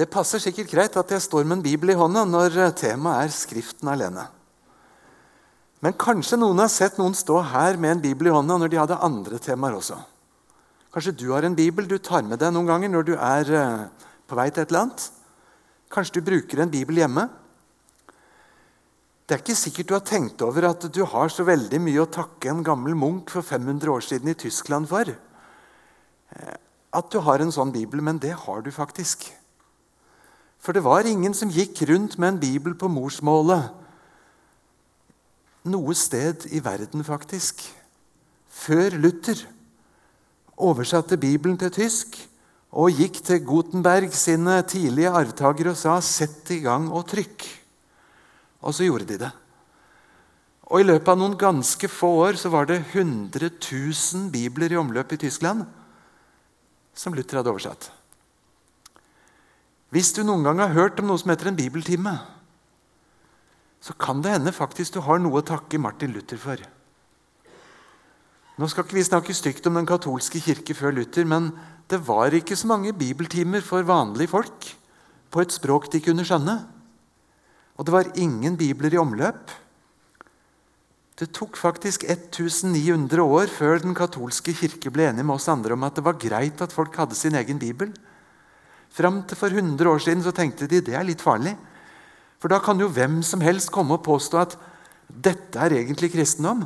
Det passer sikkert greit at jeg står med en bibel i hånda når temaet er Skriften alene. Men kanskje noen har sett noen stå her med en bibel i hånda når de hadde andre temaer også. Kanskje du har en bibel du tar med deg noen ganger når du er eh, på vei til et eller annet. Kanskje du bruker en bibel hjemme. Det er ikke sikkert du har tenkt over at du har så veldig mye å takke en gammel munk for 500 år siden i Tyskland for. Eh, at du har en sånn bibel, men det har du faktisk. For det var ingen som gikk rundt med en bibel på morsmålet noe sted i verden, faktisk. Før Luther oversatte Bibelen til tysk og gikk til Gutenberg sine tidlige arvtakere og sa 'sett i gang og trykk'. Og så gjorde de det. Og I løpet av noen ganske få år så var det 100 000 bibler i omløp i Tyskland som Luther hadde oversatt. Hvis du noen gang har hørt om noe som heter en bibeltime, så kan det hende faktisk du har noe å takke Martin Luther for. Nå skal ikke vi snakke stygt om den katolske kirke før Luther, men det var ikke så mange bibeltimer for vanlige folk på et språk de kunne skjønne. Og det var ingen bibler i omløp. Det tok faktisk 1900 år før den katolske kirke ble enig med oss andre om at det var greit at folk hadde sin egen bibel. Fram til for 100 år siden så tenkte de det er litt farlig. For da kan jo hvem som helst komme og påstå at dette er egentlig kristendom.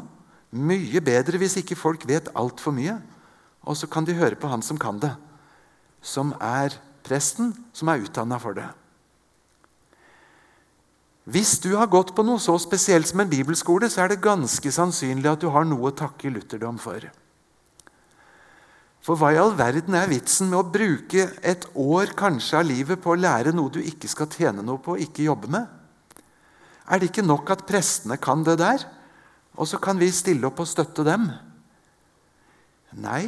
Mye bedre hvis ikke folk vet altfor mye. Og så kan de høre på han som kan det. Som er presten, som er utdanna for det. Hvis du har gått på noe så spesielt som en bibelskole, så er det ganske sannsynlig at du har noe å takke lutherdom for. For hva i all verden er vitsen med å bruke et år kanskje av livet på å lære noe du ikke skal tjene noe på, og ikke jobbe med? Er det ikke nok at prestene kan det der? Og så kan vi stille opp og støtte dem. Nei,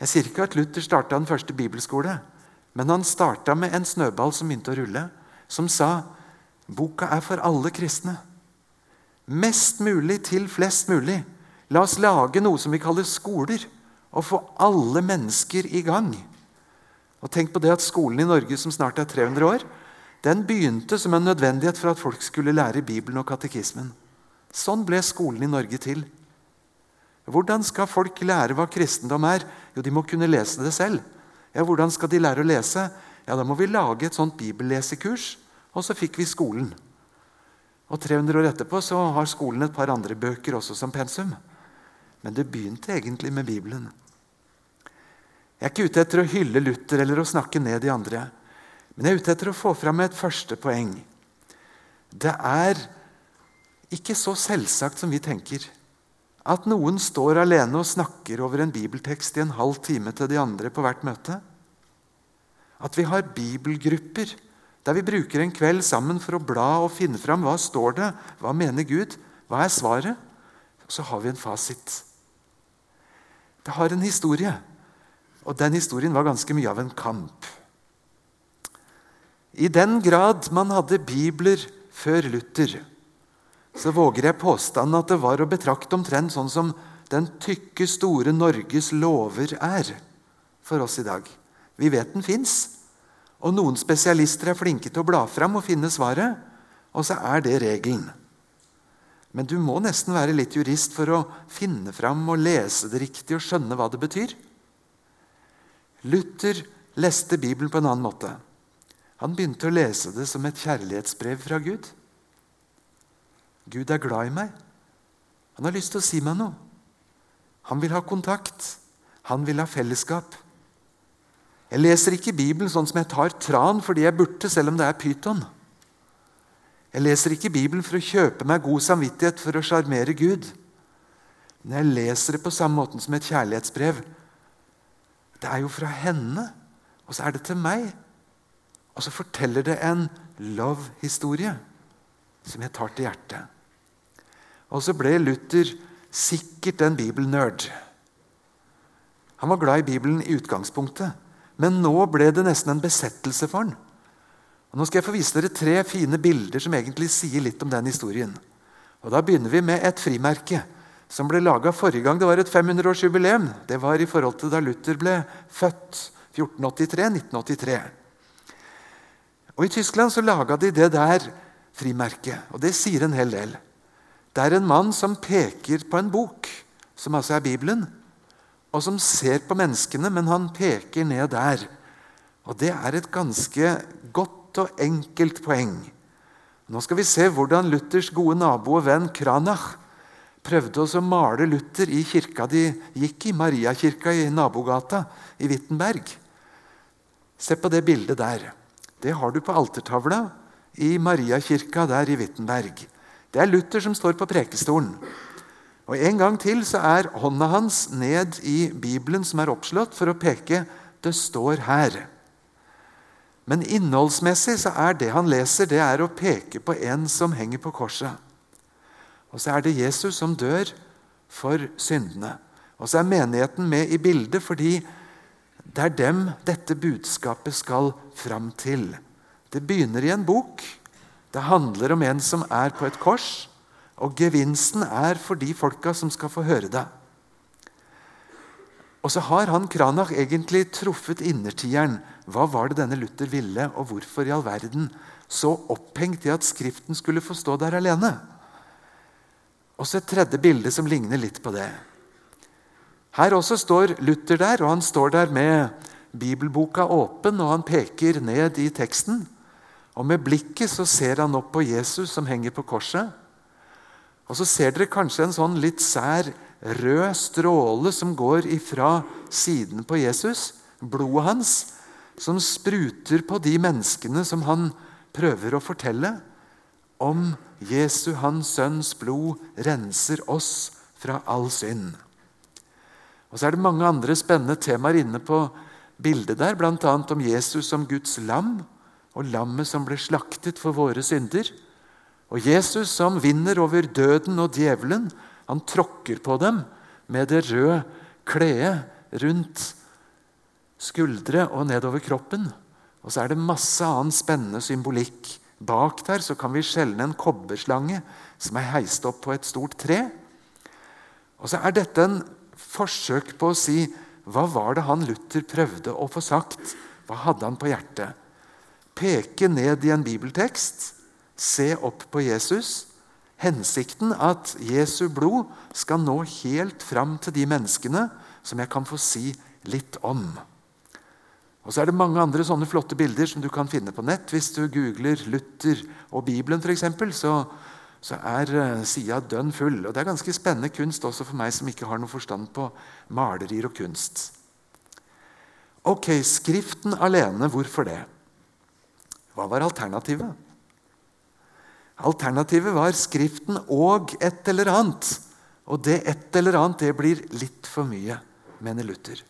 jeg sier ikke at Luther starta den første bibelskole. Men han starta med en snøball som begynte å rulle, som sa boka er for alle kristne. Mest mulig til flest mulig. La oss lage noe som vi kaller skoler, og få alle mennesker i gang. Og Tenk på det at skolen i Norge, som snart er 300 år, den begynte som en nødvendighet for at folk skulle lære Bibelen og katekismen. Sånn ble skolen i Norge til. Hvordan skal folk lære hva kristendom er? Jo, de må kunne lese det selv. Ja, Hvordan skal de lære å lese? Ja, Da må vi lage et sånt bibellesekurs. Og så fikk vi skolen. Og 300 år etterpå så har skolen et par andre bøker også som pensum. Men det begynte egentlig med Bibelen. Jeg er ikke ute etter å hylle Luther eller å snakke ned de andre. Men jeg er ute etter å få fram et første poeng. Det er ikke så selvsagt som vi tenker. At noen står alene og snakker over en bibeltekst i en halv time til de andre på hvert møte. At vi har bibelgrupper der vi bruker en kveld sammen for å bla og finne fram hva står det, hva mener Gud, hva er svaret? Så har vi en fasit. Det har en historie, og den historien var ganske mye av en kamp. I den grad man hadde bibler før Luther, så våger jeg påstanden at det var å betrakte omtrent sånn som den tykke, store Norges lover er for oss i dag. Vi vet den fins, og noen spesialister er flinke til å bla fram og finne svaret, og så er det regelen. Men du må nesten være litt jurist for å finne fram og lese det riktig og skjønne hva det betyr. Luther leste Bibelen på en annen måte. Han begynte å lese det som et kjærlighetsbrev fra Gud. Gud er glad i meg. Han har lyst til å si meg noe. Han vil ha kontakt. Han vil ha fellesskap. Jeg leser ikke Bibelen sånn som jeg tar tran fordi jeg burde, selv om det er pyton. Jeg leser ikke Bibelen for å kjøpe meg god samvittighet for å sjarmere Gud. Men jeg leser det på samme måten som et kjærlighetsbrev. Det er jo fra henne, og så er det til meg. Og så forteller det en love-historie som jeg tar til hjertet. Og så ble Luther sikkert en bibelnerd. Han var glad i Bibelen i utgangspunktet, men nå ble det nesten en besettelse for han. Og nå skal jeg få vise dere tre fine bilder som egentlig sier litt om den historien. Og Da begynner vi med et frimerke som ble laga forrige gang det var et 500-årsjubileum. Det var i forhold til da Luther ble født. 1483-1983. Og I Tyskland så laga de det der frimerket, og det sier en hel del. Det er en mann som peker på en bok, som altså er Bibelen, og som ser på menneskene, men han peker ned der. Og Det er et ganske godt og enkelt poeng. Nå skal vi se hvordan Luthers gode nabo og venn Kranach prøvde å male Luther i kirka de gikk i, Mariakirka i nabogata i Wittenberg. Se på det bildet der. Det har du på altertavla i Mariakirka der i Wittenberg. Det er Luther som står på prekestolen. Og En gang til så er hånda hans ned i Bibelen som er oppslått, for å peke 'det står her'. Men innholdsmessig så er det han leser, det er å peke på en som henger på korset. Og så er det Jesus som dør for syndene. Og så er menigheten med i bildet fordi det er dem dette budskapet skal fram til. Det begynner i en bok. Det handler om en som er på et kors. Og gevinsten er for de folka som skal få høre det. Og så har han Kranach egentlig truffet innertieren. Hva var det denne Luther ville, og hvorfor i all verden så opphengt i at Skriften skulle få stå der alene? Og så et tredje bilde som ligner litt på det. Her også står Luther der, og han står der med bibelboka åpen, og han peker ned i teksten. Og med blikket så ser han opp på Jesus som henger på korset. Og så ser dere kanskje en sånn litt sær rød stråle som går ifra siden på Jesus, blodet hans, som spruter på de menneskene som han prøver å fortelle om Jesu, hans sønns blod, renser oss fra all synd. Og Så er det mange andre spennende temaer inne på bildet der, bl.a. om Jesus som Guds lam og lammet som ble slaktet for våre synder. Og Jesus som vinner over døden og djevelen, han tråkker på dem med det røde kledet rundt skuldre og nedover kroppen. Og så er det masse annen spennende symbolikk. Bak der så kan vi skjelne en kobberslange som er heist opp på et stort tre. Og så er dette en forsøk på å si hva var det han Luther prøvde å få sagt? Hva hadde han på hjertet? Peke ned i en bibeltekst se opp på Jesus. Hensikten at Jesu blod skal nå helt fram til de menneskene som jeg kan få si litt om. Og Så er det mange andre sånne flotte bilder som du kan finne på nett. Hvis du googler Luther og Bibelen, f.eks., så, så er uh, sida dønn full. Og Det er ganske spennende kunst også for meg som ikke har noe forstand på malerier og kunst. Ok, Skriften alene, hvorfor det? Hva var alternativet? Alternativet var Skriften og et eller annet. Og det et eller annet det blir litt for mye, mener Luther.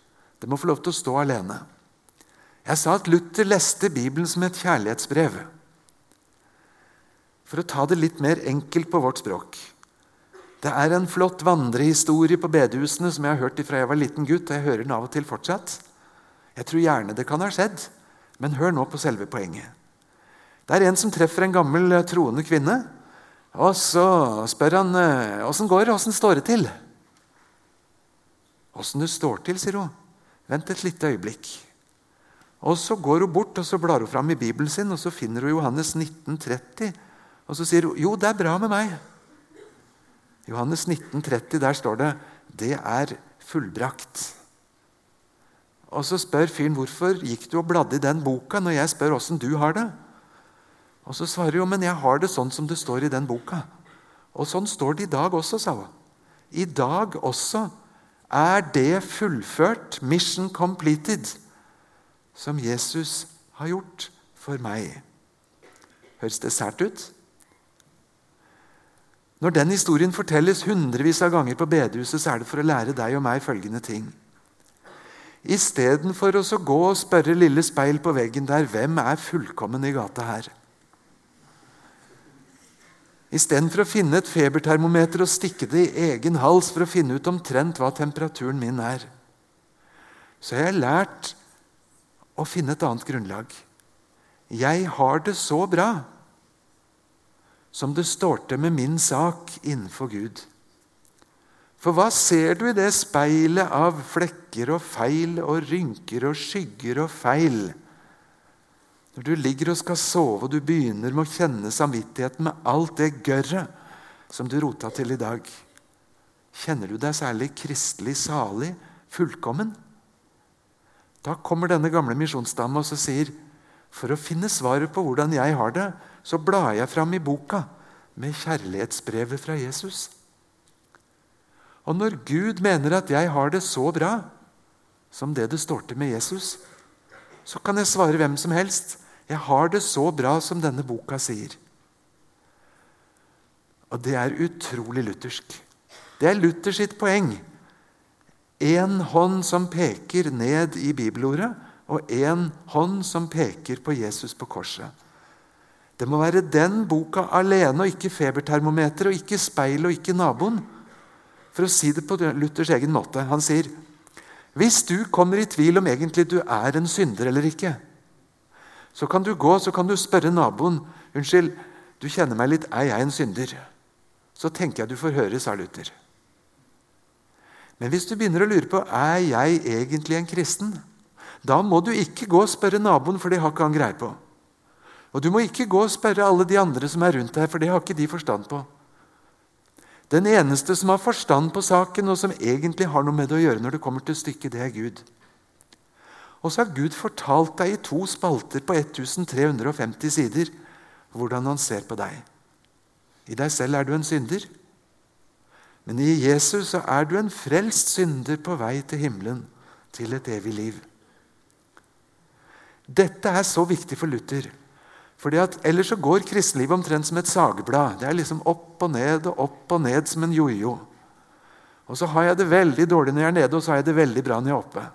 Det må få lov til å stå alene. Jeg sa at Luther leste Bibelen som et kjærlighetsbrev. For å ta det litt mer enkelt på vårt språk. Det er en flott vandrehistorie på bedehusene som jeg har hørt fra jeg var liten gutt. og jeg hører den av og til fortsatt. Jeg tror gjerne det kan ha skjedd, men hør nå på selve poenget. Det er en som treffer en gammel eh, troende kvinne. Og så spør han eh, åssen går det, åssen står det til. Åssen det står til, sier hun. Vent et lite øyeblikk. Og Så går hun bort og så blar hun fram i Bibelen sin, og så finner hun Johannes 1930. Og så sier hun jo, det er bra med meg. Johannes 1930, der står det 'Det er fullbrakt'. Og Så spør fyren hvorfor gikk du og bladde i den boka når jeg spør åssen du har det. Og så svarer hun men jeg har det sånn som det står i den boka. Og sånn står det i dag også, sa hun. I dag også er det fullført, mission completed, som Jesus har gjort for meg. Høres det sært ut? Når den historien fortelles hundrevis av ganger på bedehuset, så er det for å lære deg og meg følgende ting. Istedenfor å gå og spørre lille speil på veggen der hvem er fullkommen i gata her, Istedenfor å finne et febertermometer og stikke det i egen hals for å finne ut omtrent hva temperaturen min er, så har jeg lært å finne et annet grunnlag. Jeg har det så bra som det står til med min sak innenfor Gud. For hva ser du i det speilet av flekker og feil og rynker og skygger og feil Når du ligger og skal sove, og du begynner med å kjenne samvittigheten med alt det gørret som du rota til i dag, kjenner du deg særlig kristelig salig, fullkommen? Da kommer denne gamle misjonsdama og sier for å finne svaret på hvordan jeg har det, så blar jeg fram i boka med kjærlighetsbrevet fra Jesus. Og når Gud mener at jeg har det så bra som det det står til med Jesus, så kan jeg svare hvem som helst jeg har det så bra som denne boka sier. Og det er utrolig luthersk. Det er Luther sitt poeng. Én hånd som peker ned i bibelordet, og én hånd som peker på Jesus på korset. Det må være den boka alene, og ikke febertermometer, og ikke speil og ikke naboen. For å si det på Luthers egen måte. Han sier hvis du kommer i tvil om egentlig du er en synder eller ikke, så kan du gå så kan du spørre naboen unnskyld, du kjenner meg litt, er jeg en synder? Så tenker jeg du får høre, sa Luther. Men hvis du begynner å lure på er jeg egentlig en kristen, da må du ikke gå og spørre naboen, for det har ikke han greie på. Og du må ikke gå og spørre alle de andre som er rundt deg, for det har ikke de forstand på. Den eneste som har forstand på saken, og som egentlig har noe med det å gjøre når det kommer til stykket, det er Gud. Og så har Gud fortalt deg i to spalter på 1350 sider hvordan han ser på deg. I deg selv er du en synder, men i Jesus så er du en frelst synder på vei til himmelen, til et evig liv. Dette er så viktig for Luther. Fordi at Ellers så går kristelivet omtrent som et sageblad. Det er liksom opp og ned og opp og ned som en jojo. Og så har jeg det veldig dårlig når jeg er nede, og så har jeg det veldig bra når jeg er oppe.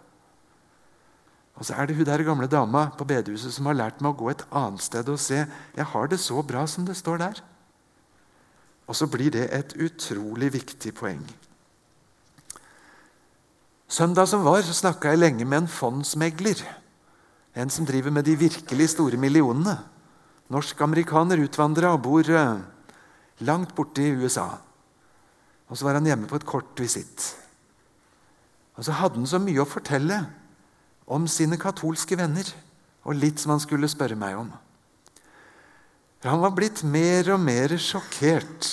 Og så er det hun der gamle dama på bedehuset som har lært meg å gå et annet sted og se jeg har det så bra som det står der. Og så blir det et utrolig viktig poeng. Søndag som var, så snakka jeg lenge med en fondsmegler. En som driver med de virkelig store millionene. Norsk-amerikaner utvandra og bor eh, langt borte i USA. Og så var han hjemme på et kort visitt. Og så hadde han så mye å fortelle om sine katolske venner, og litt som han skulle spørre meg om. For han var blitt mer og mer sjokkert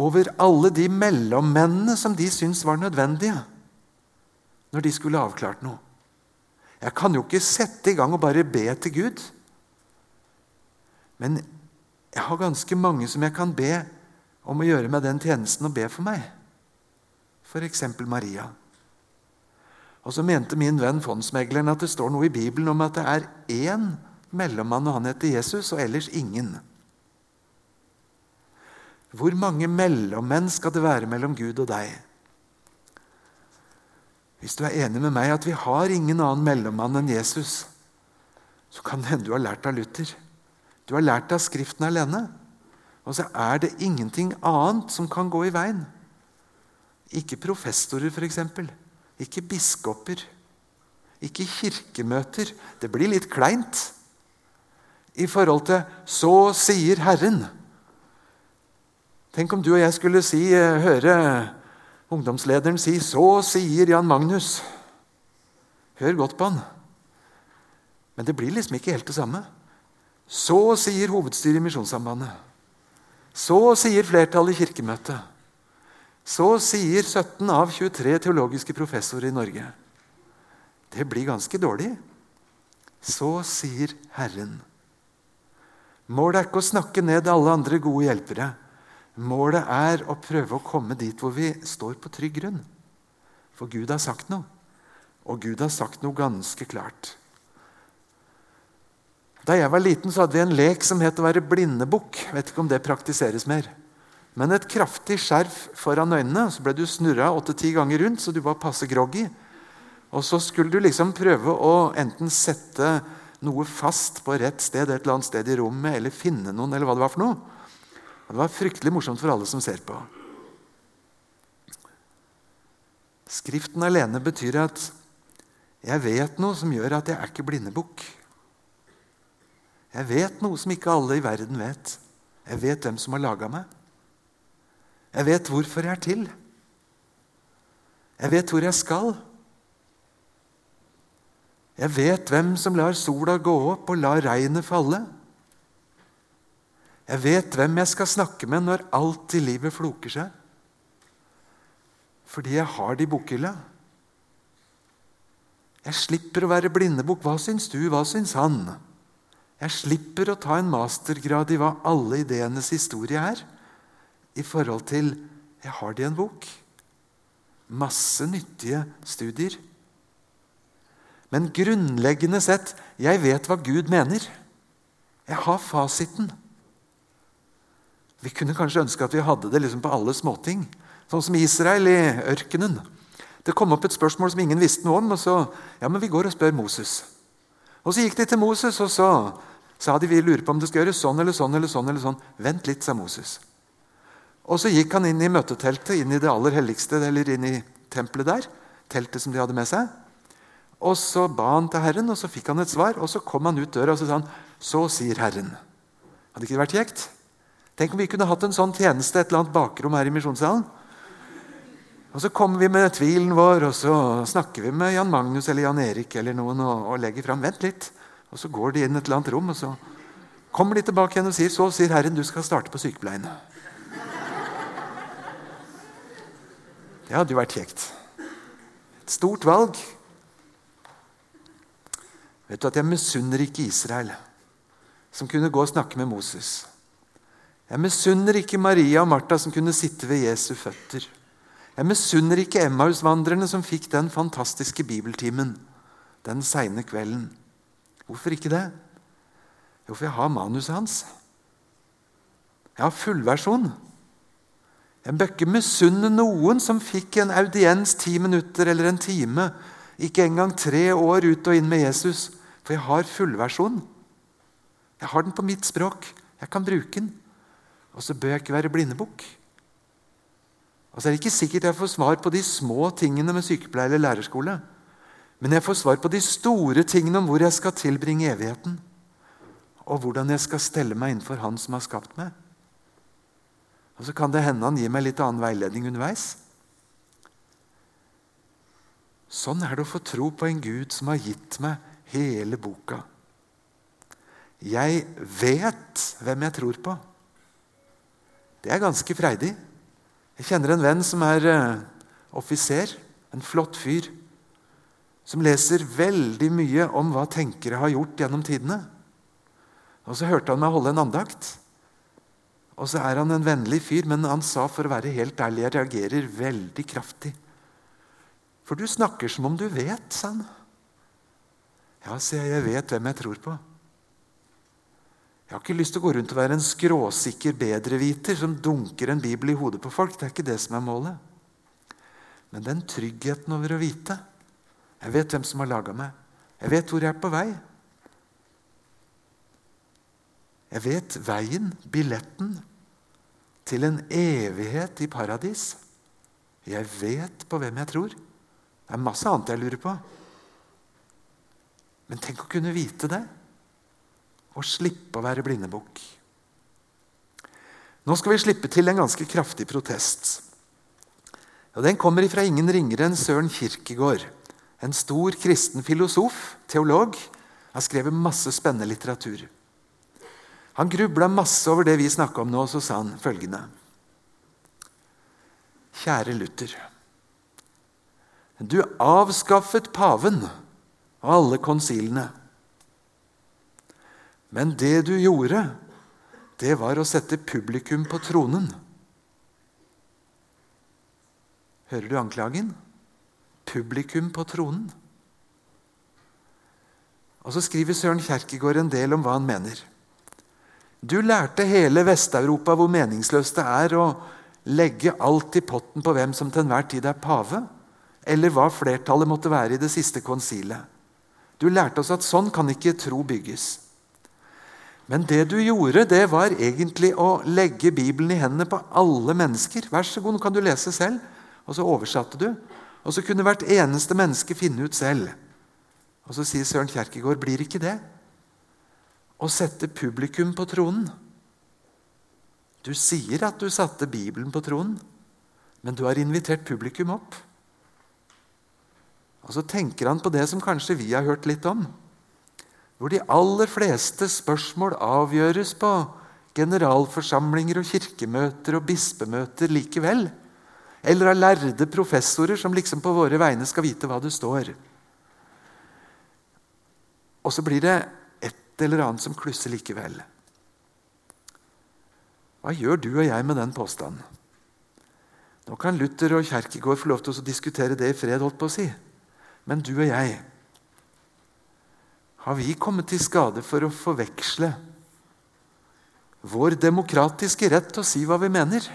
over alle de mellommennene som de syntes var nødvendige når de skulle avklart noe. Jeg kan jo ikke sette i gang og bare be til Gud. Men jeg har ganske mange som jeg kan be om å gjøre meg den tjenesten og be for meg. F.eks. Maria. Og så mente min venn fondsmegleren at det står noe i Bibelen om at det er én mellommann, og han heter Jesus, og ellers ingen. Hvor mange mellommenn skal det være mellom Gud og deg? Hvis du er enig med meg at vi har ingen annen mellommann enn Jesus, så kan det hende du har lært av Luther. Du har lært av Skriften alene. Og så er det ingenting annet som kan gå i veien. Ikke professorer, f.eks. Ikke biskoper. Ikke kirkemøter. Det blir litt kleint i forhold til 'Så sier Herren'. Tenk om du og jeg skulle si, eh, høre ungdomslederen si 'Så sier Jan Magnus'. Hør godt på han. Men det blir liksom ikke helt det samme. Så sier hovedstyret i Misjonssambandet. Så sier flertallet i Kirkemøtet. Så sier 17 av 23 teologiske professorer i Norge. Det blir ganske dårlig. Så sier Herren. Målet er ikke å snakke ned alle andre gode hjelpere. Målet er å prøve å komme dit hvor vi står på trygg grunn. For Gud har sagt noe, og Gud har sagt noe ganske klart. Da jeg var liten, så hadde vi en lek som het å være blindebukk. Vet ikke om det praktiseres mer. Men et kraftig skjerf foran øynene, så ble du snurra åtte-ti ganger rundt, så du var passe groggy. Og så skulle du liksom prøve å enten sette noe fast på rett sted et eller annet sted i rommet, eller finne noen, eller hva det var for noe. Og Det var fryktelig morsomt for alle som ser på. Skriften alene betyr at jeg vet noe som gjør at jeg er ikke blindebukk. Jeg vet noe som ikke alle i verden vet. Jeg vet hvem som har laga meg. Jeg vet hvorfor jeg er til. Jeg vet hvor jeg skal. Jeg vet hvem som lar sola gå opp og lar regnet falle. Jeg vet hvem jeg skal snakke med når alt i livet floker seg. Fordi jeg har det i bokhylla. Jeg slipper å være blindebukk. Hva syns du? Hva syns han? Jeg slipper å ta en mastergrad i hva alle ideenes historie er, i forhold til jeg har det i en bok. Masse nyttige studier. Men grunnleggende sett jeg vet hva Gud mener. Jeg har fasiten. Vi kunne kanskje ønske at vi hadde det liksom på alle småting. Sånn som Israel i ørkenen. Det kom opp et spørsmål som ingen visste noe om. og så, ja, men vi går og spør Moses. Og Så gikk de til Moses, og så sa de vi lurer på om det skal gjøres sånn eller sånn. eller sånn eller sånn. Vent litt, sa Moses. Og Så gikk han inn i møteteltet, inn i det aller helligste, eller inn i tempelet der. Teltet som de hadde med seg. Og Så ba han til Herren, og så fikk han et svar. Og Så kom han ut døra og så sa han, så sier Herren. Hadde ikke det vært kjekt? Tenk om vi kunne hatt en sånn tjeneste et eller annet bakrom her i misjonssalen. Og Så kommer vi med tvilen vår, og så snakker vi med Jan Magnus eller Jan Erik eller noen og, og legger fram. Vent litt. Og Så går de inn et eller annet rom, og så kommer de tilbake igjen og sier så sier Herren, du skal starte på sykepleien. Det hadde jo vært kjekt. Et stort valg. Vet du at Jeg misunner ikke Israel, som kunne gå og snakke med Moses. Jeg misunner ikke Maria og Martha som kunne sitte ved Jesu føtter. Jeg misunner ikke Emmaus-vandrerne som fikk den fantastiske bibeltimen den seine kvelden. Hvorfor ikke det? Jo, for jeg har manuset hans. Jeg har fullversjon. Jeg bør ikke misunne noen som fikk en audiens ti minutter eller en time, ikke engang tre år ut og inn med Jesus, for jeg har fullversjon. Jeg har den på mitt språk. Jeg kan bruke den. Og så bør jeg ikke være blindebukk. Og så er det ikke sikkert jeg får svar på de små tingene med sykepleie eller lærerskole. Men jeg får svar på de store tingene om hvor jeg skal tilbringe evigheten. Og hvordan jeg skal stelle meg innenfor Han som har skapt meg. Og så kan det hende han gir meg litt annen veiledning underveis. Sånn er det å få tro på en Gud som har gitt meg hele boka. Jeg vet hvem jeg tror på. Det er ganske freidig. Jeg kjenner en venn som er uh, offiser. En flott fyr. Som leser veldig mye om hva tenkere har gjort gjennom tidene. Og Så hørte han meg holde en andakt. Og så er han en vennlig fyr, men han sa for å være helt ærlig jeg reagerer veldig kraftig. For du snakker som om du vet, sa han. Ja, sier jeg, jeg vet hvem jeg tror på. Jeg har ikke lyst til å gå rundt og være en skråsikker bedreviter som dunker en bibel i hodet på folk. Det er ikke det som er målet. Men den tryggheten over å vite Jeg vet hvem som har laga meg. Jeg vet hvor jeg er på vei. Jeg vet veien, billetten, til en evighet i paradis. Jeg vet på hvem jeg tror. Det er masse annet jeg lurer på. Men tenk å kunne vite det og slippe å være blindebukk. Nå skal vi slippe til en ganske kraftig protest. Og Den kommer fra ingen ringere enn Søren Kirkegård. En stor kristen filosof, teolog, har skrevet masse spennende litteratur. Han grubla masse over det vi snakka om nå, og så sa han følgende Kjære Luther. Du avskaffet paven og alle konsilene. Men det du gjorde, det var å sette publikum på tronen. Hører du anklagen? Publikum på tronen. Og Så skriver Søren Kjerkegaard en del om hva han mener. Du lærte hele Vest-Europa hvor meningsløst det er å legge alt i potten på hvem som til enhver tid er pave, eller hva flertallet måtte være i det siste konsilet. Du lærte oss at sånn kan ikke tro bygges. Men det du gjorde, det var egentlig å legge Bibelen i hendene på alle mennesker. Vær så god, nå kan du lese selv. Og så oversatte du. Og så kunne hvert eneste menneske finne ut selv. Og så sier Søren Kjerkegaard, blir ikke det å sette publikum på tronen? Du sier at du satte Bibelen på tronen, men du har invitert publikum opp. Og så tenker han på det som kanskje vi har hørt litt om. Hvor de aller fleste spørsmål avgjøres på generalforsamlinger og kirkemøter og bispemøter likevel. Eller av lærde professorer som liksom på våre vegne skal vite hva det står. Og så blir det et eller annet som klusser likevel. Hva gjør du og jeg med den påstanden? Nå kan Luther og Kjerkegård få lov til å diskutere det i fred, holdt på å si. Men du og jeg Har vi kommet til skade for å forveksle vår demokratiske rett til å si hva vi mener,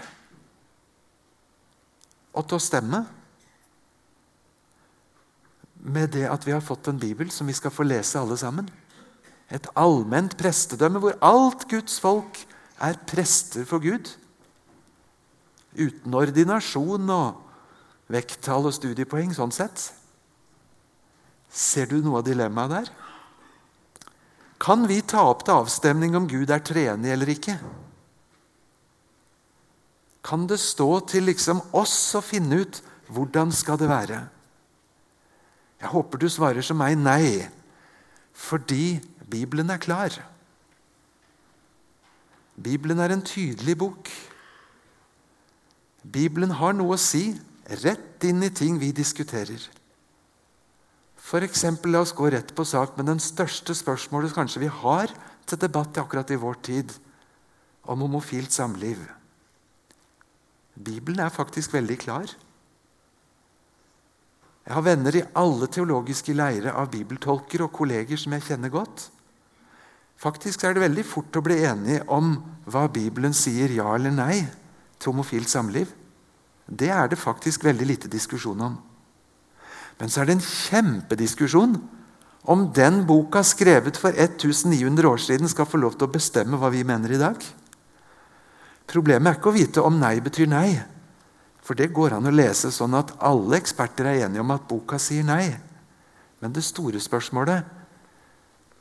og til å stemme, med det at vi har fått en bibel som vi skal få lese alle sammen? Et allment prestedømme hvor alt Guds folk er prester for Gud. Uten ordinasjon og vekttall og studiepoeng sånn sett. Ser du noe av dilemmaet der? Kan vi ta opp til avstemning om Gud er treenig eller ikke? Kan det stå til liksom oss å finne ut hvordan skal det være? Jeg håper du svarer som meg nei, fordi Bibelen er klar. Bibelen er en tydelig bok. Bibelen har noe å si rett inn i ting vi diskuterer. For eksempel, La oss gå rett på sak med den største spørsmålet kanskje vi har til debatt akkurat i vår tid, om homofilt samliv. Bibelen er faktisk veldig klar. Jeg har venner i alle teologiske leirer av bibeltolker og kolleger som jeg kjenner godt. Faktisk er det veldig fort å bli enige om hva Bibelen sier ja eller nei til homofilt samliv. Det er det faktisk veldig lite diskusjon om. Men så er det en kjempediskusjon om den boka skrevet for 1900 år siden skal få lov til å bestemme hva vi mener i dag. Problemet er ikke å vite om nei betyr nei. For det går an å lese sånn at alle eksperter er enige om at boka sier nei. Men det store spørsmålet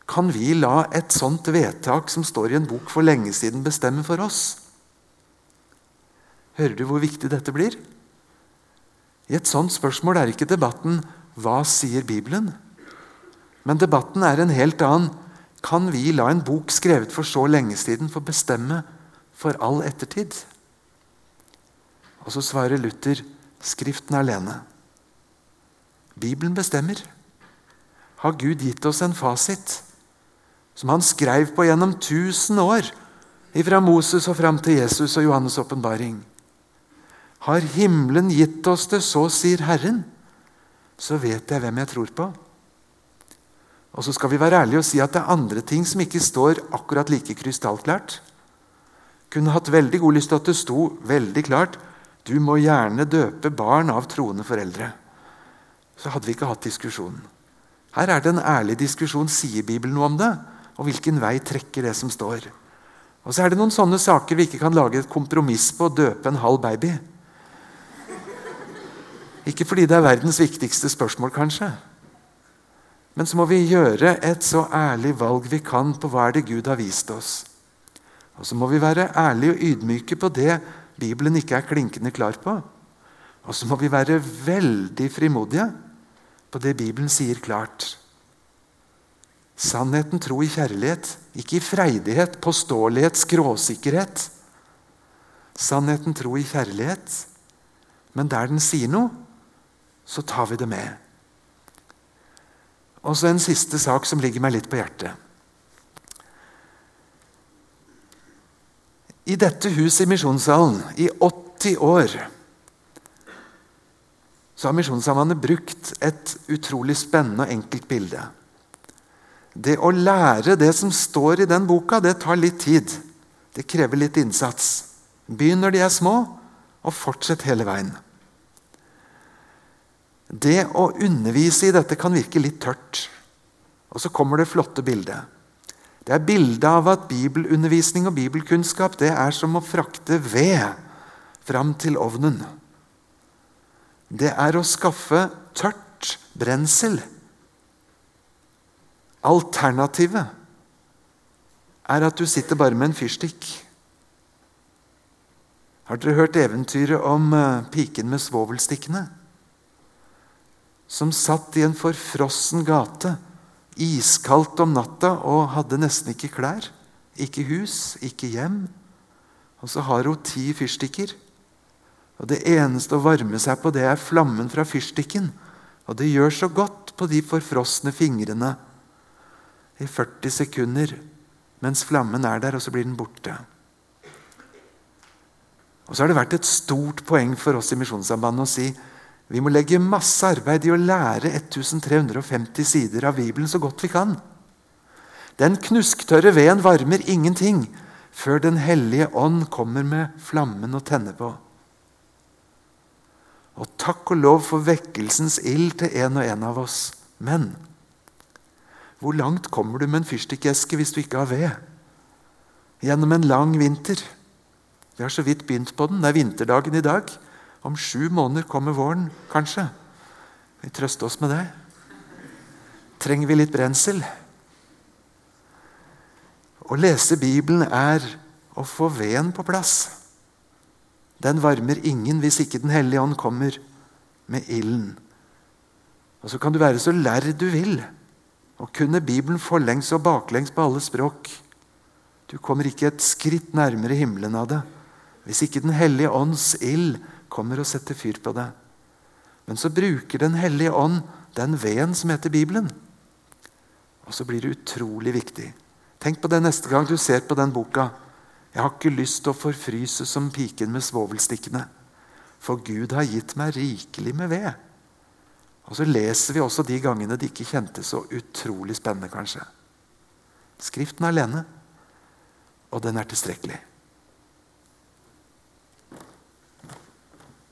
kan vi la et sånt vedtak som står i en bok for lenge siden, bestemme for oss? Hører du hvor viktig dette blir? I et sånt spørsmål er ikke debatten 'Hva sier Bibelen?' Men debatten er en helt annen. Kan vi la en bok skrevet for så lenge siden få bestemme for all ettertid? Og så svarer Luther Skriften alene. Bibelen bestemmer. Har Gud gitt oss en fasit? som han skrev på gjennom tusen år, fra Moses og fram til Jesus og Johannes' åpenbaring. Har himmelen gitt oss det, så sier Herren, så vet jeg hvem jeg tror på. Og så skal vi være ærlige og si at det er andre ting som ikke står akkurat like krystallklart. Kunne hatt veldig god lyst til at det sto veldig klart du må gjerne døpe barn av troende foreldre. Så hadde vi ikke hatt diskusjonen. Her er det en ærlig diskusjon. Sier Bibelen noe om det? Og hvilken vei trekker det som står? Og så er det noen sånne saker vi ikke kan lage et kompromiss på å døpe en halv baby. Ikke fordi det er verdens viktigste spørsmål, kanskje. Men så må vi gjøre et så ærlig valg vi kan på hva er det Gud har vist oss. Og så må vi være ærlige og ydmyke på det Bibelen ikke er klinkende klar på. Og så må vi være veldig frimodige på det Bibelen sier klart. Sannheten tro i kjærlighet, ikke i freidighet, påståelighet, skråsikkerhet. Sannheten tro i kjærlighet, men der den sier noe, så tar vi det med. Og så en siste sak som ligger meg litt på hjertet. I dette huset i Misjonssalen, i 80 år, så har Misjonssambandet brukt et utrolig spennende og enkelt bilde. Det å lære det som står i den boka, det tar litt tid. Det krever litt innsats. Begynn når de er små, og fortsett hele veien. Det å undervise i dette kan virke litt tørt. Og så kommer det flotte bildet. Det er bildet av at bibelundervisning og bibelkunnskap det er som å frakte ved fram til ovnen. Det er å skaffe tørt brensel Alternativet er at du sitter bare med en fyrstikk. Har dere hørt eventyret om uh, piken med svovelstikkene? som satt i en forfrossen gate, iskaldt om natta og hadde nesten ikke klær. Ikke hus, ikke hjem. Og så har hun ti fyrstikker. Og Det eneste å varme seg på, det er flammen fra fyrstikken. Og det gjør så godt på de forfrosne fingrene i 40 sekunder mens flammen er der, og så blir den borte. Og så har det vært et stort poeng for oss i Misjonssambandet å si vi må legge masse arbeid i å lære 1350 sider av Bibelen så godt vi kan. Den knusktørre veden varmer ingenting før Den hellige ånd kommer med flammen og tenner på. Og takk og lov for vekkelsens ild til en og en av oss. Men hvor langt kommer du med en fyrstikkeske hvis du ikke har ved? Gjennom en lang vinter. Vi har så vidt begynt på den. Det er vinterdagen i dag. Om sju måneder kommer våren, kanskje. Vi trøster oss med det. Trenger vi litt brensel? Å lese Bibelen er å få veden på plass. Den varmer ingen hvis ikke Den hellige ånd kommer med ilden. Og Så kan du være så lærd du vil og kunne Bibelen forlengs og baklengs på alle språk. Du kommer ikke et skritt nærmere himmelen av det hvis ikke Den hellige ånds ild kommer og setter fyr på det. Men så bruker Den hellige ånd den veden som heter Bibelen. Og så blir det utrolig viktig. Tenk på det neste gang du ser på den boka. Jeg har ikke lyst til å forfryse som piken med svovelstikkene. For Gud har gitt meg rikelig med ved. Og så leser vi også de gangene det ikke kjentes så utrolig spennende, kanskje. Skriften er alene, og den er tilstrekkelig.